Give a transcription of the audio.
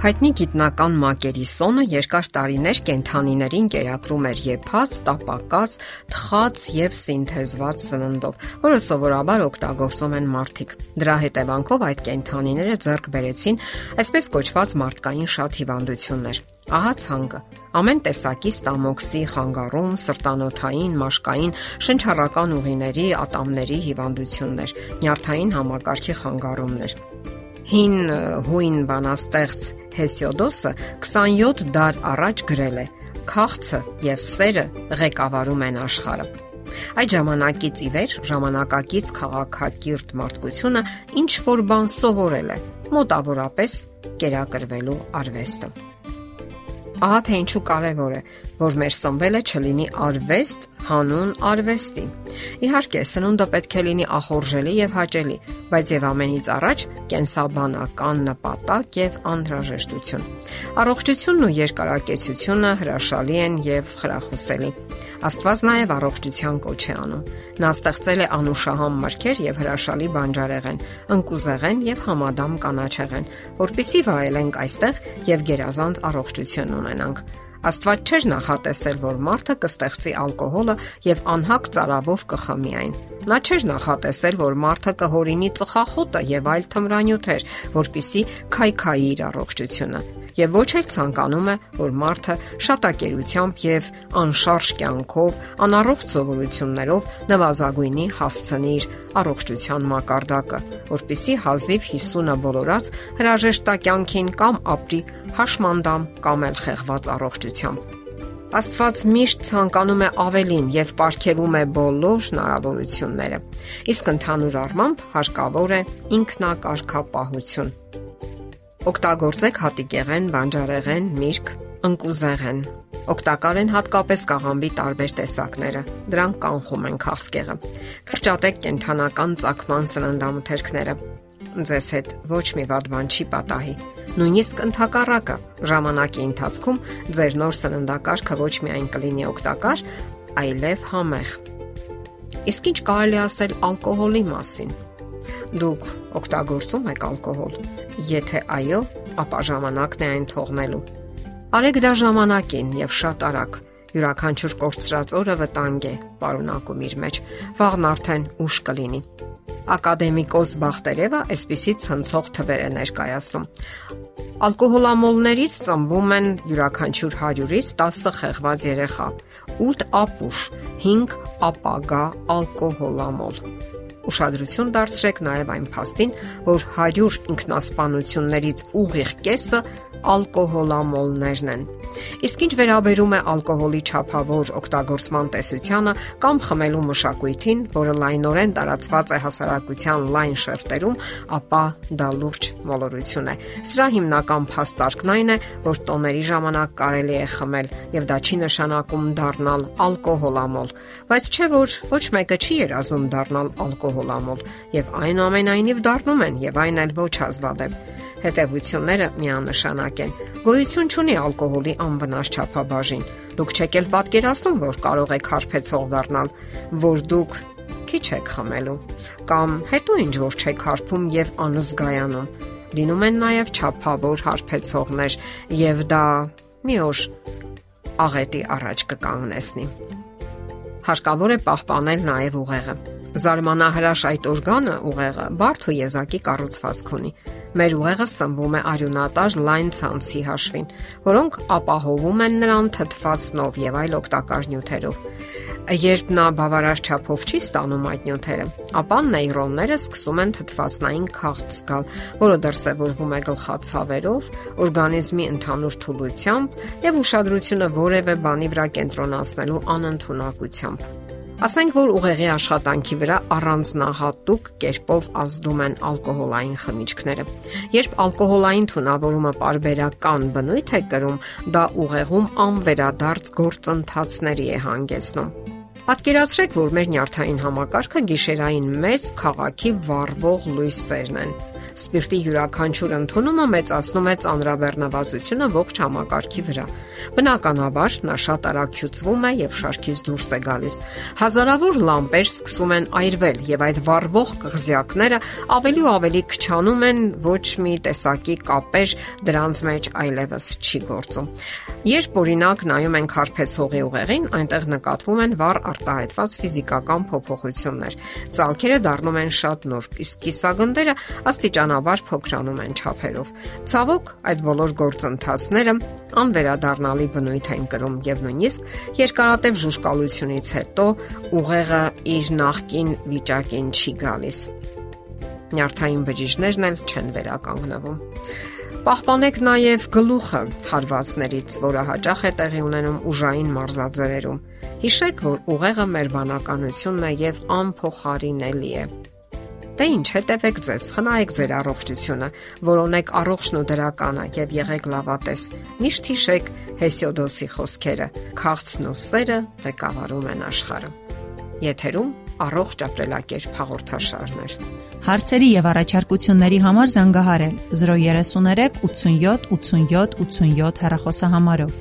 Հայտնի գիտնական Մակերիսոնը երկար տարիներ կենթանիներին կերակրում էր եփած, տապակած, թխած եւ սինթեզված սննդով, որը սովորաբար օգտագործում են մարդիկ։ Դրա հետևանքով այդ կենթանիները ձեռք բերեցին այսպես կոչված մարդկային շատ հիվանդություններ։ Ահա ցանկը։ Ամեն տեսակի ստամոքսի, խանգարում, սրտանոթային, մաշկային, շնչառական ուղիների, ատամների հիվանդություններ, նյարդային համակարգի խանգարումներ։ Հին հույն բանաստեղծ Հեսիոդոսը 27 դար առաջ գրել է. Քաղցը եւ սերը ղեկավարում են աշխարհը։ Այդ ժամանակից ի վեր ժամանակակից քաղաքակիրթ մարդկությունը ինչ որ բան սովորել է, մոտավորապես կերակրվելու արվեստը։ Ահա թե ինչու կարևոր է, որ մեր սնվելը չլինի արվեստ հանուն արվեստի։ Իհարկե, սնունդը պետք է լինի ախորժելի եւ հաճելի, բայց եւ ամենից առաջ կենսաբանական նպատակ եւ անհրաժեշտություն։ Առողջությունն ու երկարակեցությունը հրաշալի են եւ խրախուսելի։ Աստված նաեւ առողջության կոչ է անում։ Նա ստեղծել է անուշահամ մրգեր եւ հրաշալի բանջարեղեն, ընկուզեղեն եւ համադամ կանաչեղեն, որpիսի վայելենք այստեղ եւ գերազանց առողջություն ունենանք։ Աստված չէր նախատեսել, որ մարդը կստեղծի ալկոհոլը եւ անհակ ծարավով կխմի այն։ Նա չէր նախատեսել, որ մարդը կհորինի ծխախոտը եւ այլ թմրանյութեր, որpիսի քայքայի իր առողջությունը եւ ոչ էլ ցանկանում է, որ մարդը շատակերությամբ եւ անշարժ կյանքով, անառողջ սովորություններով նվազագույնի հասցնի իր առողջության մակարդակը, որpիսի հազիվ 50-ը բոլորած հրաժեշտակյանքին կամ ապրի հաշմանդամ կամ էլ խեղված առողջությամբ։ Աստված միշտ ցանկանում է ավելին եւ ապարգևում է բոլոր հնարավորությունները։ Իսկ ընդհանուր առմամբ հարկավոր է ինքնակարգապահություն Օգտագործեք հատիկեղեն, բանջարեղեն, միրգ, ընկուզեղեն։ Օգտակար են հատկապես կաղամբի տարբեր տեսակները։ Դրանք կանխում են քաղցկեղը։ Կրճատեք կենթանական ցակման սննդամթերքները։ Ձեզ հետ ոչ մի վատ բան չի պատահի։ Նույնիսկ ընդհակառակը ժամանակի ընթացքում ձեր նոր սննդակարգը ոչ միայն կլինի օգտակար, այլև համեղ։ Իսկ ինչ կարելի ասել ալկոհոլի մասին։ Դուք օգտագործում եք ալկոհոլ։ Եթե այո, ապա ժամանակն է այն թողնելու։ Արեք դա ժամանակին եւ շատ արագ։ Յուրաքանչյուր կորցրած օրը վտանգ է պարունակում իր մեջ։ Վաղն արդեն ուշ կլինի։ Ակադեմիկոս Բախտերևը այսպիսի ցնցող թվեր է ներկայացնում։ Ալկոհոլամոլներից ծնվում են յուրաքանչյուր 100-ից 10 խեղված երեխա, 8 ապուշ, 5 ապագա ալկոհոլամոլ Ուշադրություն դարձրեք նաև այն փաստին, որ 100 ինքնասպանություններից ուղիղ կեսը ալկոհոլամոլներն են։ Իսկ ինչ վերաբերում է ալկոհոլի ճափավոր օգտագործման տեսությանը կամ խմելու մշակույթին, որը լայնորեն տարածված է հասարակության լայն շերտերում, ապա դա լուրջ մոլորություն է։ Սրա հիմնական փաստարկն այն է, որ տոների ժամանակ կարելի է խմել եւ դա չի նշանակում դառնալ ալկոհոլամոլ, բայց չէ որ ոչ մեկը չի երազում դառնալ ալկոհոլամոլ եւ այնուամենայնիվ դառնում են եւ այն էլ ոչ հազվադեպ։ Հետևությունները միանշանակ են։ Գոյություն ունի ալկոհոլի անվնաս չափաբաժին։ Դուք չեք էլ պատկերացնում, որ կարող եք հարբեցող դառնալ, որ դուք քիչ եք խմելու կամ հետո ինչ որ չեք հարբում եւ անզգայանում։ Լինում են նաեւ չափավոր հարբեցողներ եւ դա մի օր աղետի առաջ կկանգնեցնի։ Հարկավոր է պահպանել նաեւ ուղեղը։ Զարմանահրաշ այդ օրգանը ուղեղը բարդ ու եզակի կառուցվածք ունի։ Մեր ուղեղը սնվում է արյունատար լայն ցանցի հաշվին, որոնք ապահովում են նրան թթվածնով եւ այլ օգտակար նյութերով։ Երբ նա բավարար չափով չի ստանում այդ նյութերը, ապա նեյրոնները սկսում են թթվածնային քաղց զգալ, որը դրսևորվում է գլխացավերով, օրգանիզմի ընդհանուր թուլությամբ եւ ուշադրությունը որևէ բանի վրա կենտրոնացնելու անընդունակությամբ։ Ասենք որ ուղեղի աշխատանքի վրա առանձնահատուկ կերպով ազդում են ալկոհոլային խմիչքները։ Երբ ալկոհոլային թունավորումը parberakan բնույթ է կրում, դա ուղեղում անվերադարձ գործընթացների է հանգեցնում։ Պատկերացրեք, որ մեր նյարդային համակարգը գիշերային մեծ քաղաքի վառվող լույսերն են։ Սպիրտի յուրաքանչյուր ընդունումը մեծացնում է ծանրաբեռնվածությունը ողջ համակարգի վրա։ Բնականաբար, նա շատ արագ հյուծվում է եւ շարքից դուրս է գալիս։ Հազարավոր լամպեր սկսում են այրվել եւ այդ վառվող կղզյակները ավելի ու ավելի քչանում են ոչ մի տեսակի կապեր դրանց մեջ այլևս չի գործում։ Երբ օրինակ նայում ենք հարբեցողի ուղեղին, այնտեղ նկատվում են վառ արտահայտված ֆիզիկական փոփոխություններ։ Ծալքերը դառնում են շատ նուրբ, իսկ կիսագնդերը աստիճանաբար փոքրանում են չափերով։ Ցավոք, այդ բոլոր գործընթացները անվերադառնալի բնույթ են կրում եւ նույնիսկ երկարատև ժուշկալությունից հետո ուղեղը իր նախկին վիճակին չի գալիս։ Նյարդային բջիջներն էլ չեն վերականգնվում։ Պահպանեք նաև գլուխը հարվածներից, որը հաճախ է տեղի ունենում ուժային մարզաձևերում։ Հիշեք, որ ուղեղը մեր բանականությունն է եւ անփոխարինելի է։ Դե ինչ, հետևեք ձեզ, խնայեք ձեր առողջությունը, որոնեք առողջն ու դրականը եւ եղեք լավատես։ Միշտ հիշեք Հեսիոդոսի խոսքերը. «Քաղցն ու սերը ղեկավարում են աշխարհը»։ Եթերում առողջ ապրելակերպ հաղորդաշարներ։ Հարցերի եւ առաջարկությունների համար զանգահարել 033 87 87 87 հեռախոսահամարով։